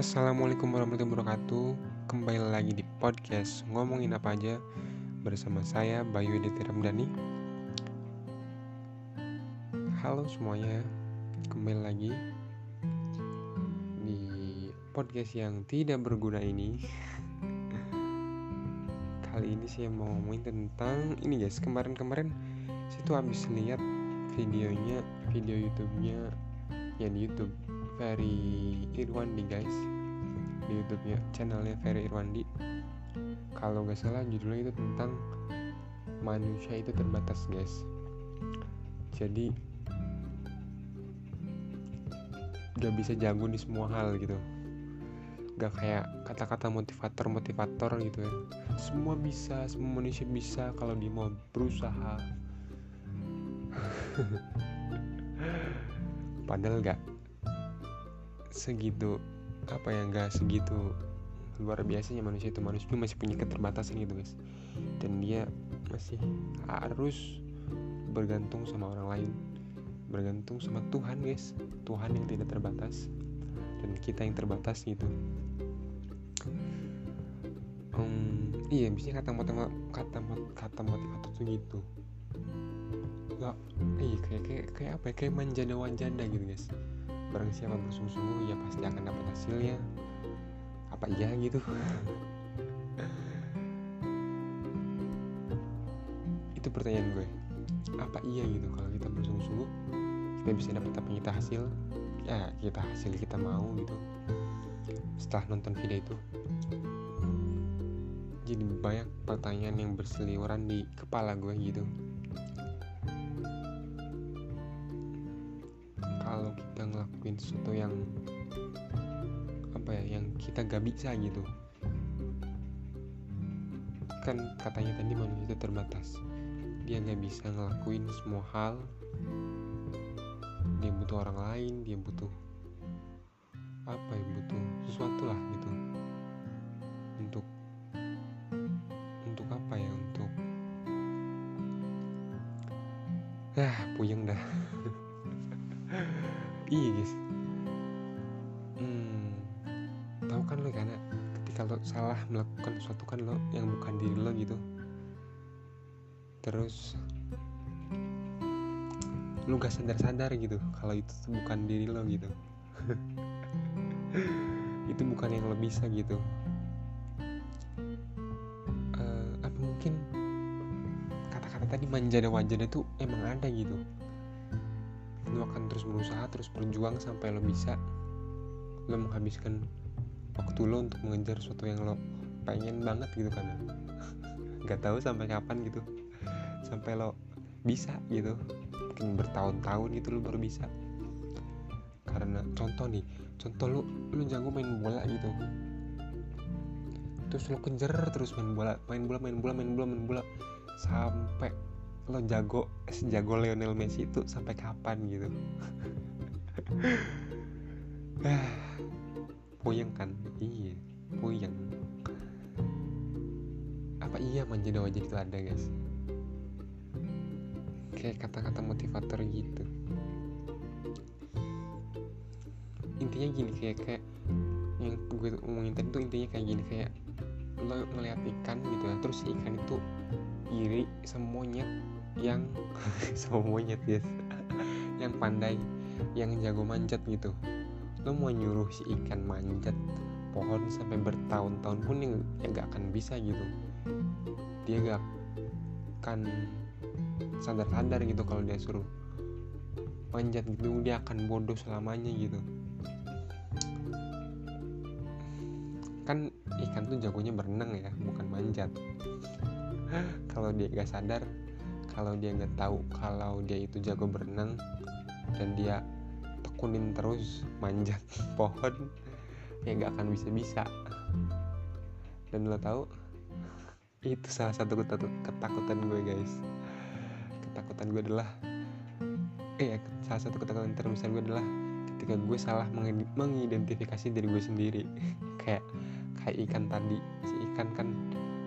Assalamualaikum warahmatullahi wabarakatuh. Kembali lagi di podcast Ngomongin apa aja Bersama saya Bayu Editi Ramdhani. Halo semuanya Kembali lagi Di podcast yang tidak berguna ini. Kali ini saya mau ngomongin tentang Ini guys, kemarin-kemarin Saya tuh habis lihat videonya Video youtube-nya Ya di youtube Ferry Irwandi guys di YouTube-nya channelnya Ferry Irwandi. Kalau nggak salah judulnya itu tentang manusia itu terbatas guys. Jadi gak bisa jago di semua hal gitu. Gak kayak kata-kata motivator motivator gitu ya. Semua bisa semua manusia bisa kalau dia mau berusaha. Padahal gak segitu apa ya nggak segitu luar biasanya manusia itu. Manusia masih punya keterbatasan gitu guys. Dan dia masih harus bergantung sama orang lain. Bergantung sama Tuhan guys. Tuhan yang tidak terbatas dan kita yang terbatas gitu. Um, iya biasanya kata motivator kata kata motivator tuh gitu. Nggak iya kayak kayak kayak apa ya? Kayak manjada wajanda gitu guys barang siapa bersungguh-sungguh ya pasti akan dapat hasilnya. Apa iya gitu? Itu pertanyaan gue. Apa iya gitu kalau kita bersungguh-sungguh kita bisa dapat apa yang kita hasil? Ya kita hasil kita mau gitu. Setelah nonton video itu. Jadi banyak pertanyaan yang berseliweran di kepala gue gitu ngelakuin sesuatu yang apa ya yang kita gak bisa gitu. Kan katanya tadi manusia itu terbatas. Dia gak bisa ngelakuin semua hal. Dia butuh orang lain dia butuh apa ya butuh sesuatu lah gitu. Untuk untuk apa ya untuk ah puyeng dah iya guys. Hmm, tahu kan lo karena ketika lo salah melakukan sesuatu kan lo yang bukan diri lo gitu. Terus lo gak sadar-sadar gitu kalau itu tuh bukan diri lo gitu. Itu bukan yang lo bisa gitu. Uh, apa mungkin kata-kata tadi manja dan wajah itu emang ada gitu lo akan terus berusaha terus berjuang sampai lo bisa. Lo menghabiskan waktu lo untuk mengejar sesuatu yang lo pengen banget gitu kan. Nggak tahu sampai kapan gitu. Sampai lo bisa gitu. Mungkin bertahun-tahun gitu lo baru bisa. Karena contoh nih contoh lo lo jago main bola gitu. Terus lo kejar terus main bola main bola main bola main bola main bola. Sampai lo jago sejago Lionel Messi itu sampai kapan gitu? Puyeng kan? Iya puyeng. Apa iya manja wajah itu ada guys? Kayak kata-kata motivator gitu. Intinya gini kayak kayak yang gue omongin tadi tuh intinya kayak gini kayak lo ngeliat ikan gitu ya terus ikan itu iri monyet yang monyet guys yang pandai yang jago manjat gitu. Lo mau nyuruh si ikan manjat pohon sampai bertahun-tahun pun yang ya gak akan bisa gitu. Dia gak akan sadar-sadar gitu kalau dia suruh manjat gitu. Dia akan bodoh selamanya gitu. Kan ikan tuh jagonya berenang ya bukan manjat kalau dia gak sadar kalau dia nggak tahu kalau dia itu jago berenang dan dia tekunin terus manjat pohon ya nggak akan bisa bisa dan lo tahu itu salah satu ketakutan gue guys. Ketakutan gue adalah eh salah satu ketakutan terbesar gue adalah ketika gue salah mengidentifikasi diri gue sendiri. Kayak kayak ikan tadi. Si ikan kan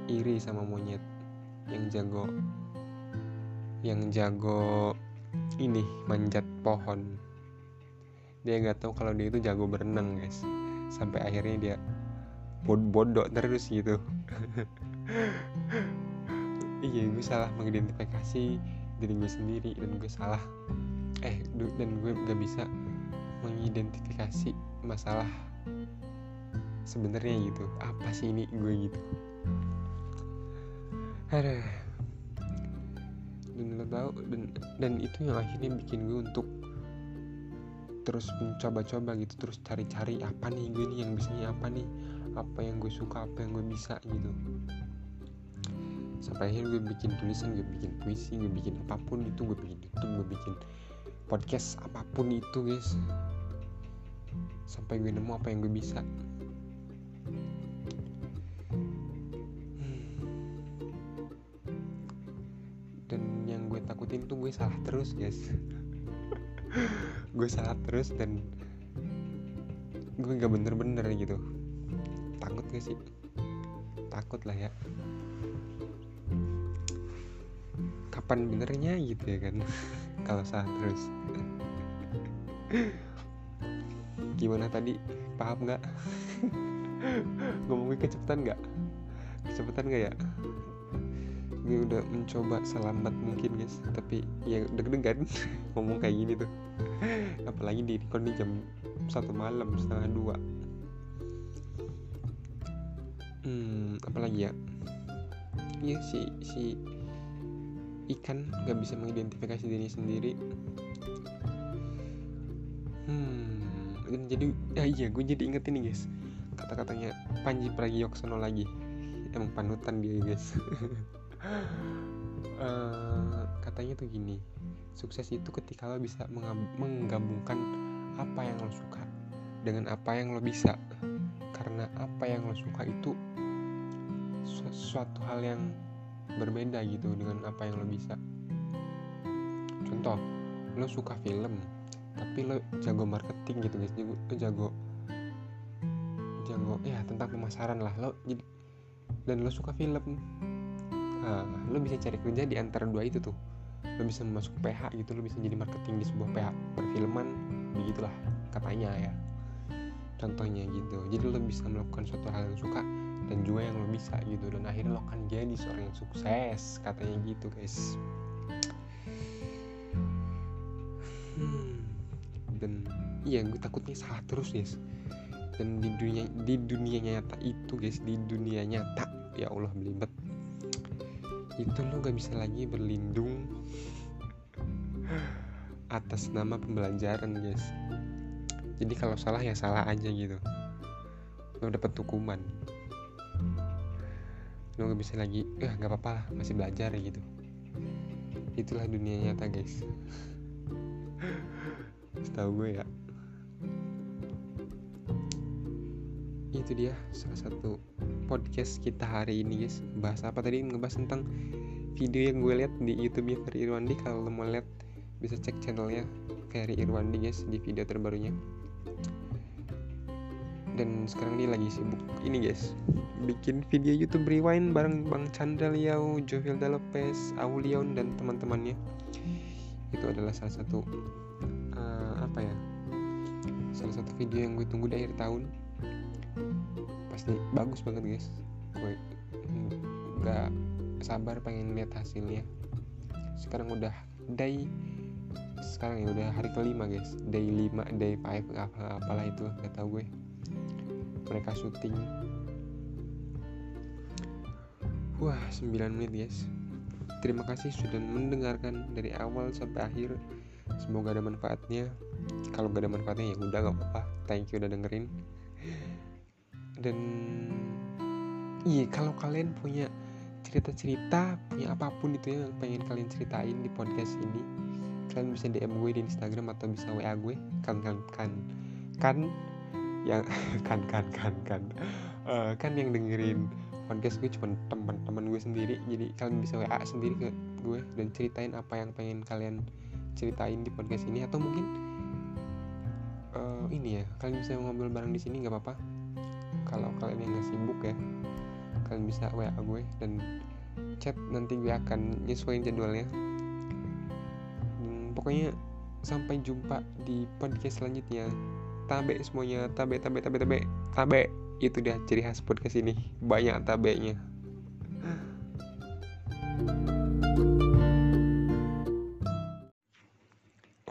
iri sama monyet yang jago yang jago ini manjat pohon. Dia nggak tahu kalau dia itu jago berenang guys. Sampai akhirnya dia bodoh terus gitu. Iya gue salah mengidentifikasi diri gue sendiri dan gue salah. Eh dan gue gak bisa mengidentifikasi masalah sebenarnya gitu. Apa sih ini gue gitu ada dan lo tau dan dan itu yang akhirnya bikin gue untuk terus mencoba-coba gitu terus cari-cari apa nih gue nih yang bisanya apa nih apa yang gue suka apa yang gue bisa gitu. Sampai akhirnya gue bikin tulisan gue bikin puisi gue bikin apa pun itu gue bikin youtube gue bikin podcast apa pun itu guys. Sampai gue nemu apa yang gue bisa dan yang gue takutin tuh gue salah terus guys. Gue salah terus dan gue gak bener-bener gitu. Takut gak sih? Takut lah ya. Kapan benernya gitu ya kan? Kalau salah terus. Gimana tadi? Paham nggak? Ngomongin kecepatan nggak? Kecepatan nggak ya gue udah mencoba selambat mungkin guys. Tapi ya deg-degan ngomong kayak gini tuh. Apalagi di record jam satu malam setengah dua. Hmm apalagi ya? Iya si si ikan nggak bisa mengidentifikasi diri sendiri. Hmm jadi ah iya gue jadi inget ini guys. Kata-katanya Panji Pragiwaksono lagi. Emang panutan dia guys uh, katanya tuh gini sukses itu ketika lo bisa menggabungkan apa yang lo suka dengan apa yang lo bisa. Karena apa yang lo suka itu suatu hal yang berbeda gitu dengan apa yang lo bisa. Contoh lo suka film tapi lo jago marketing gitu guys jago lo jago jago ya tentang pemasaran lah. Lo dan lo suka film nah, lo bisa cari kerja di antara dua itu tuh. Lo bisa masuk PH gitu lo bisa jadi marketing di sebuah PH perfilman begitulah katanya ya. Contohnya gitu. Jadi lo bisa melakukan suatu hal yang suka dan juga yang lo bisa gitu. Dan akhirnya lo akan jadi seorang yang sukses katanya gitu guys. Hmm. dan iya gue takutnya salah terus guys. Dan di dunia di dunia nyata itu guys di dunia nyata ya Allah belibet itu lo gak bisa lagi berlindung atas nama pembelajaran guys. Jadi kalau salah ya salah aja gitu. Lo dapet hukuman. Lo gak bisa lagi eh nggak apa-apa lah masih belajar gitu. Itulah dunia nyata guys. Setahu gue ya. Itu dia salah satu podcast kita hari ini guys. Bahas apa tadi? Ngebahas tentang video yang gue lihat di YouTube-nya Ferry Irwandi. Kalau mau lihat bisa cek channelnya Ferry Irwandi guys di video terbarunya. Dan sekarang dia lagi sibuk. Ini guys bikin video YouTube rewind bareng Bang Chandra Liao, Jovilda Lopez, Aulion dan teman-temannya. Itu adalah salah satu uh, apa ya salah satu video yang gue tunggu di akhir tahun pasti bagus banget guys. Gue nggak sabar pengen lihat hasilnya. Sekarang udah day sekarang ya udah hari kelima guys. Day 5 day 5 apa apalah itu gak tau gue. Mereka syuting. Wah 9 menit guys. Terima kasih sudah mendengarkan dari awal sampai akhir. Semoga ada manfaatnya. Kalau gak ada manfaatnya ya udah gak apa-apa. Thank you udah dengerin dan iya kalau kalian punya cerita-cerita punya apa pun itu ya yang pengen kalian ceritain di podcast ini kalian bisa DM gue di Instagram atau bisa WA gue kan kan kan kan yang kan kan kan kan. Uh, kan yang dengerin podcast gue cuma teman-teman gue sendiri. Jadi kalian bisa WA sendiri ke gue dan ceritain apa yang pengen kalian ceritain di podcast ini. Atau mungkin uh, ini ya kalian bisa ngobrol bareng di sini nggak apa-apa kalau kalian yang nggak sibuk ya kalian bisa WA gue dan chat nanti gue akan nyesuaiin jadwalnya. Dan pokoknya sampai jumpa di podcast selanjutnya. Tabe semuanya tabe tabe tabe tabe tabe. Itu dia ciri khas podcast ini. Banyak tabenya.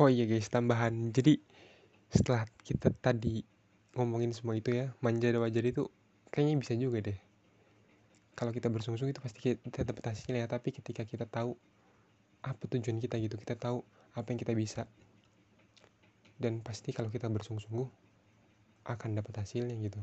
Oh iya guys tambahan. Jadi setelah kita tadi ngomongin semua itu ya manja dan wajar itu kayaknya bisa juga deh. Kalau kita bersungguh-sungguh itu pasti kita dapat hasilnya ya tapi ketika kita tahu apa tujuan kita gitu kita tahu apa yang kita bisa. Dan pasti kalau kita bersungguh-sungguh akan dapat hasilnya gitu